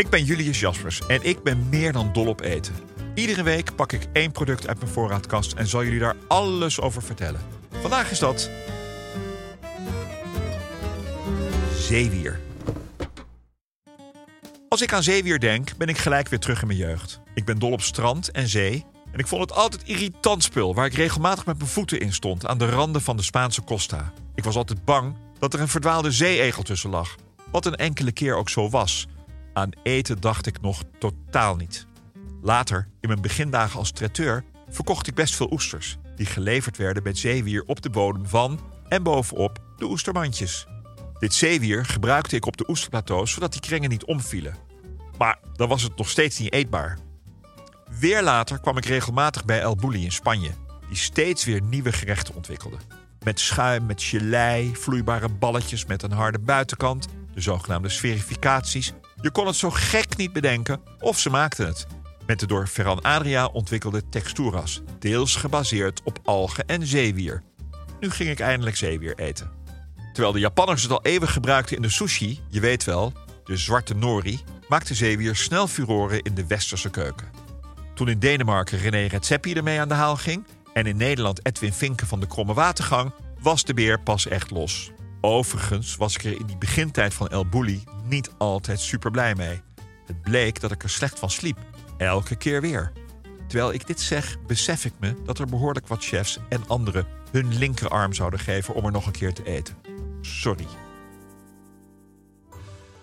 Ik ben Julius Jaspers en ik ben meer dan dol op eten. Iedere week pak ik één product uit mijn voorraadkast en zal jullie daar alles over vertellen. Vandaag is dat. Zeewier. Als ik aan zeewier denk, ben ik gelijk weer terug in mijn jeugd. Ik ben dol op strand en zee. En ik vond het altijd irritant spul waar ik regelmatig met mijn voeten in stond aan de randen van de Spaanse costa. Ik was altijd bang dat er een verdwaalde zeeegel tussen lag. Wat een enkele keer ook zo was. Aan eten dacht ik nog totaal niet. Later, in mijn begindagen als traiteur, verkocht ik best veel oesters. Die geleverd werden met zeewier op de bodem van en bovenop de oestermandjes. Dit zeewier gebruikte ik op de oesterplateaus zodat die krengen niet omvielen. Maar dan was het nog steeds niet eetbaar. Weer later kwam ik regelmatig bij El Bulli in Spanje, die steeds weer nieuwe gerechten ontwikkelde. Met schuim, met gelei, vloeibare balletjes met een harde buitenkant, de zogenaamde sferificaties. Je kon het zo gek niet bedenken of ze maakten het. Met de door Ferran Adria ontwikkelde texturas, deels gebaseerd op algen en zeewier. Nu ging ik eindelijk zeewier eten. Terwijl de Japanners het al eeuwen gebruikten in de sushi, je weet wel, de zwarte nori, maakte zeewier snel furoren in de westerse keuken. Toen in Denemarken René Redzepi ermee aan de haal ging en in Nederland Edwin Vinken van de Kromme Watergang, was de beer pas echt los. Overigens was ik er in die begintijd van El Bulli niet altijd super blij mee. Het bleek dat ik er slecht van sliep. Elke keer weer. Terwijl ik dit zeg, besef ik me dat er behoorlijk wat chefs en anderen hun linkerarm zouden geven om er nog een keer te eten. Sorry.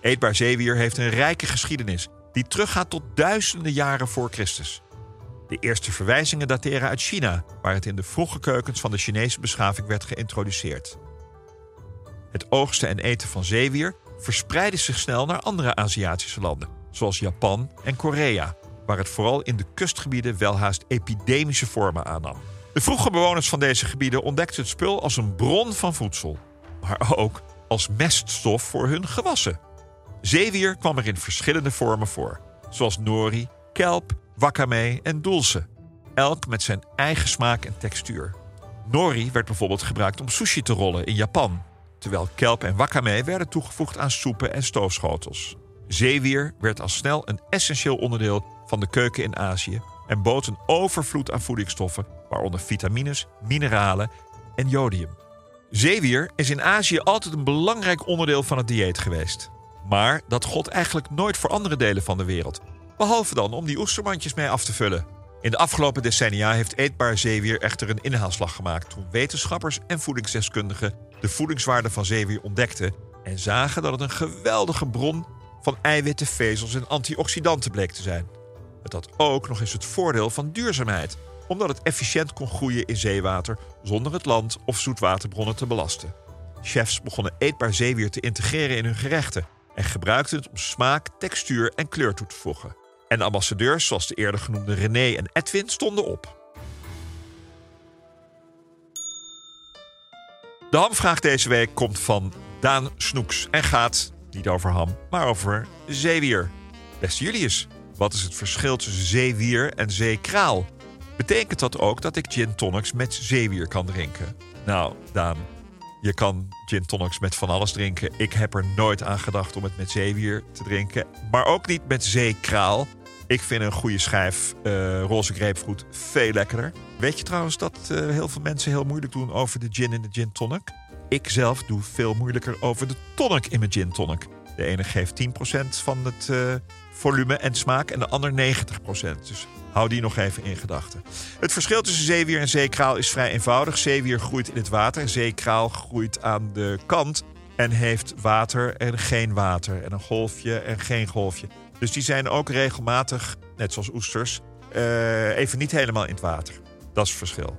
Eetbaar zeewier heeft een rijke geschiedenis die teruggaat tot duizenden jaren voor Christus. De eerste verwijzingen dateren uit China, waar het in de vroege keukens van de Chinese beschaving werd geïntroduceerd. Het oogsten en eten van zeewier verspreidde zich snel naar andere Aziatische landen, zoals Japan en Korea, waar het vooral in de kustgebieden welhaast epidemische vormen aannam. De vroege bewoners van deze gebieden ontdekten het spul als een bron van voedsel, maar ook als meststof voor hun gewassen. Zeewier kwam er in verschillende vormen voor, zoals nori, kelp, wakame en dulce, elk met zijn eigen smaak en textuur. Nori werd bijvoorbeeld gebruikt om sushi te rollen in Japan, terwijl kelp en wakame werden toegevoegd aan soepen en stoofschotels. Zeewier werd al snel een essentieel onderdeel van de keuken in Azië en bood een overvloed aan voedingsstoffen, waaronder vitamines, mineralen en jodium. Zeewier is in Azië altijd een belangrijk onderdeel van het dieet geweest. Maar dat gold eigenlijk nooit voor andere delen van de wereld. Behalve dan om die oestermandjes mee af te vullen. In de afgelopen decennia heeft eetbaar zeewier echter een inhaalslag gemaakt toen wetenschappers en voedingsdeskundigen de voedingswaarde van zeewier ontdekten en zagen dat het een geweldige bron van eiwitten, vezels en antioxidanten bleek te zijn. Het had ook nog eens het voordeel van duurzaamheid, omdat het efficiënt kon groeien in zeewater zonder het land of zoetwaterbronnen te belasten. Chefs begonnen eetbaar zeewier te integreren in hun gerechten en gebruikten het om smaak, textuur en kleur toe te voegen. En ambassadeurs zoals de eerder genoemde René en Edwin stonden op. De hamvraag deze week komt van Daan Snoeks en gaat niet over ham, maar over zeewier. Beste Julius, wat is het verschil tussen zeewier en zeekraal? Betekent dat ook dat ik gin tonics met zeewier kan drinken? Nou, Daan, je kan gin tonics met van alles drinken. Ik heb er nooit aan gedacht om het met zeewier te drinken. Maar ook niet met zeekraal. Ik vind een goede schijf uh, roze grapefruit veel lekkerder. Weet je trouwens dat uh, heel veel mensen heel moeilijk doen over de gin en de gin tonic? Ik zelf doe veel moeilijker over de tonic in mijn gin tonic. De ene geeft 10% van het uh, volume en smaak en de ander 90%. Dus hou die nog even in gedachten. Het verschil tussen zeewier en zeekraal is vrij eenvoudig. Zeewier groeit in het water, zeekraal groeit aan de kant en heeft water en geen water. En een golfje en geen golfje. Dus die zijn ook regelmatig net zoals oesters, eh, even niet helemaal in het water. Dat is het verschil.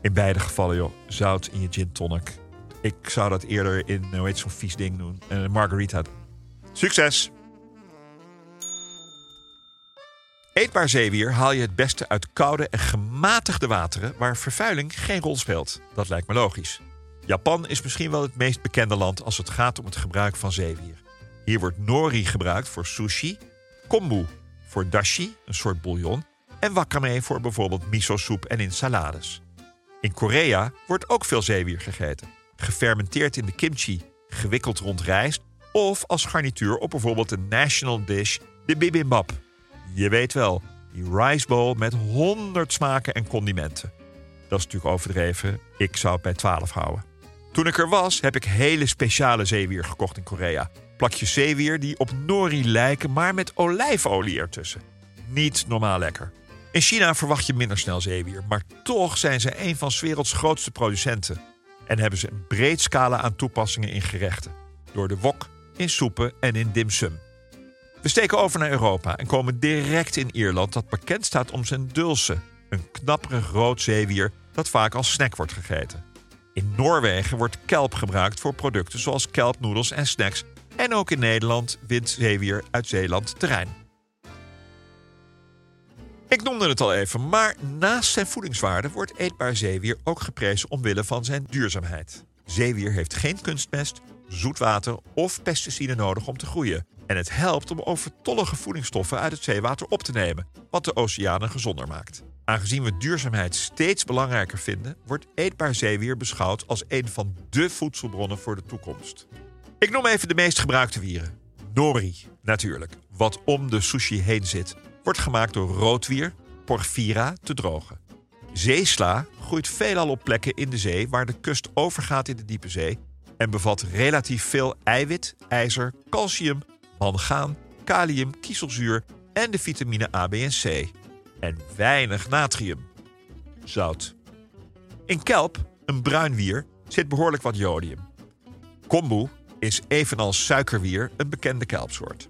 In beide gevallen, joh, zout in je gin tonic. Ik zou dat eerder in, hoe heet zo'n vies ding doen, een margarita. Succes! Eetbaar zeewier haal je het beste uit koude en gematigde wateren waar vervuiling geen rol speelt. Dat lijkt me logisch. Japan is misschien wel het meest bekende land als het gaat om het gebruik van zeewier. Hier wordt nori gebruikt voor sushi, kombu voor dashi, een soort bouillon, en wakame voor bijvoorbeeld miso-soep en in salades. In Korea wordt ook veel zeewier gegeten, gefermenteerd in de kimchi, gewikkeld rond rijst of als garnituur op bijvoorbeeld de national dish, de bibimbap. Je weet wel, die rice bowl met 100 smaken en condimenten. Dat is natuurlijk overdreven. Ik zou het bij 12 houden. Toen ik er was, heb ik hele speciale zeewier gekocht in Korea. Plakjes zeewier die op nori lijken, maar met olijfolie ertussen. Niet normaal lekker. In China verwacht je minder snel zeewier, maar toch zijn ze een van 's werelds grootste producenten. En hebben ze een breed scala aan toepassingen in gerechten. Door de wok, in soepen en in dim sum. We steken over naar Europa en komen direct in Ierland dat bekend staat om zijn dulse. Een knapperig rood zeewier dat vaak als snack wordt gegeten. In Noorwegen wordt kelp gebruikt voor producten zoals kelpnoedels en snacks. En ook in Nederland wint zeewier uit Zeeland terrein. Ik noemde het al even, maar naast zijn voedingswaarde wordt eetbaar zeewier ook geprezen omwille van zijn duurzaamheid. Zeewier heeft geen kunstmest, zoetwater of pesticiden nodig om te groeien. En het helpt om overtollige voedingsstoffen uit het zeewater op te nemen, wat de oceanen gezonder maakt. Aangezien we duurzaamheid steeds belangrijker vinden, wordt eetbaar zeewier beschouwd als een van de voedselbronnen voor de toekomst. Ik noem even de meest gebruikte wieren. Nori, natuurlijk, wat om de sushi heen zit, wordt gemaakt door roodwier, porphyra, te drogen. Zeesla groeit veelal op plekken in de zee waar de kust overgaat in de diepe zee en bevat relatief veel eiwit, ijzer, calcium, mangaan, kalium, kieselzuur en de vitamine A, B en C. En weinig natrium. Zout. In kelp, een bruin wier, zit behoorlijk wat jodium. Kombu is evenals suikerwier een bekende kelpsoort.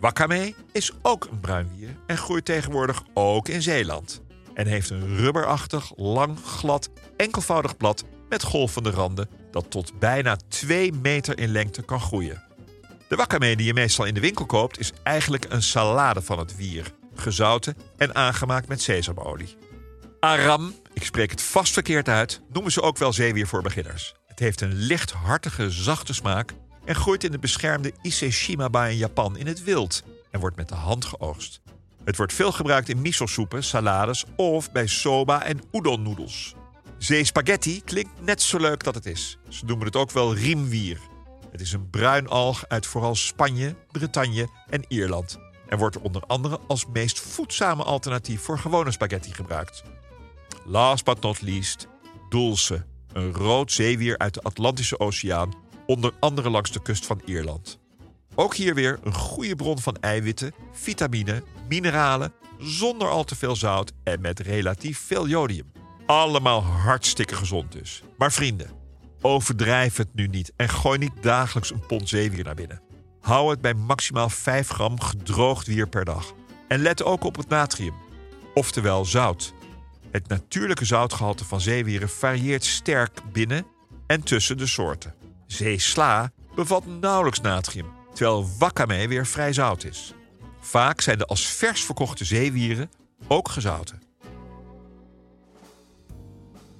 Wakame is ook een bruin wier en groeit tegenwoordig ook in Zeeland. En heeft een rubberachtig, lang, glad, enkelvoudig blad met golvende randen dat tot bijna 2 meter in lengte kan groeien. De wakame die je meestal in de winkel koopt is eigenlijk een salade van het wier, gezouten en aangemaakt met sesamolie. Aram, ik spreek het vast verkeerd uit, noemen ze ook wel zeewier voor beginners. Het heeft een lichthartige, zachte smaak en groeit in de beschermde Ise-shima-ba in Japan in het wild en wordt met de hand geoogst. Het wordt veel gebruikt in miso-soepen, salades of bij soba en udon-noedels. Zeespaghetti klinkt net zo leuk dat het is. Ze noemen het ook wel riemwier. Het is een bruin alg uit vooral Spanje, Bretagne en Ierland. En wordt onder andere als meest voedzame alternatief voor gewone spaghetti gebruikt. Last but not least, dulce, een rood zeewier uit de Atlantische Oceaan, onder andere langs de kust van Ierland. Ook hier weer een goede bron van eiwitten, vitamine, mineralen, zonder al te veel zout en met relatief veel jodium. Allemaal hartstikke gezond dus. Maar vrienden, overdrijf het nu niet en gooi niet dagelijks een pond zeewier naar binnen. Hou het bij maximaal 5 gram gedroogd wier per dag. En let ook op het natrium, oftewel zout. Het natuurlijke zoutgehalte van zeewieren varieert sterk binnen en tussen de soorten. Zeesla bevat nauwelijks natrium, terwijl wakame weer vrij zout is. Vaak zijn de als vers verkochte zeewieren ook gezouten.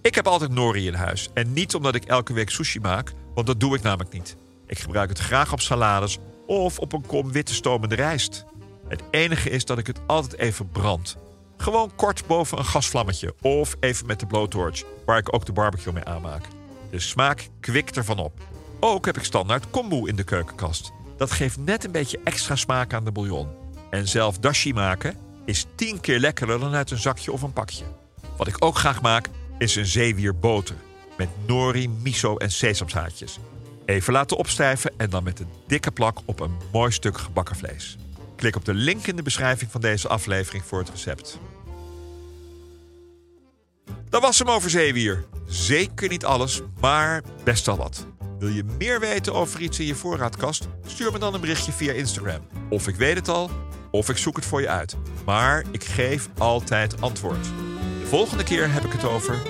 Ik heb altijd nori in huis. En niet omdat ik elke week sushi maak, want dat doe ik namelijk niet. Ik gebruik het graag op salades of op een kom witte stomende rijst. Het enige is dat ik het altijd even brand. Gewoon kort boven een gasvlammetje of even met de blowtorch, waar ik ook de barbecue mee aanmaak. De smaak kwikt ervan op. Ook heb ik standaard kombu in de keukenkast. Dat geeft net een beetje extra smaak aan de bouillon. En zelf dashi maken is tien keer lekkerder dan uit een zakje of een pakje. Wat ik ook graag maak is een zeewierboter met nori, miso en sesamzaadjes. Even laten opstijven en dan met een dikke plak op een mooi stuk gebakken vlees. Klik op de link in de beschrijving van deze aflevering voor het recept. Dat was hem over zeewier. Zeker niet alles, maar best wel wat. Wil je meer weten over iets in je voorraadkast? Stuur me dan een berichtje via Instagram. Of ik weet het al, of ik zoek het voor je uit. Maar ik geef altijd antwoord. De volgende keer heb ik het over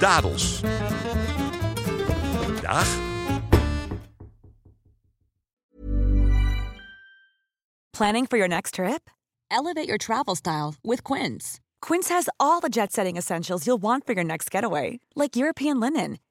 dadels. Dag. Planning for your next trip? Elevate your travel style with Quince. Quince has all the jet setting essentials you'll want for your next getaway, like European linen,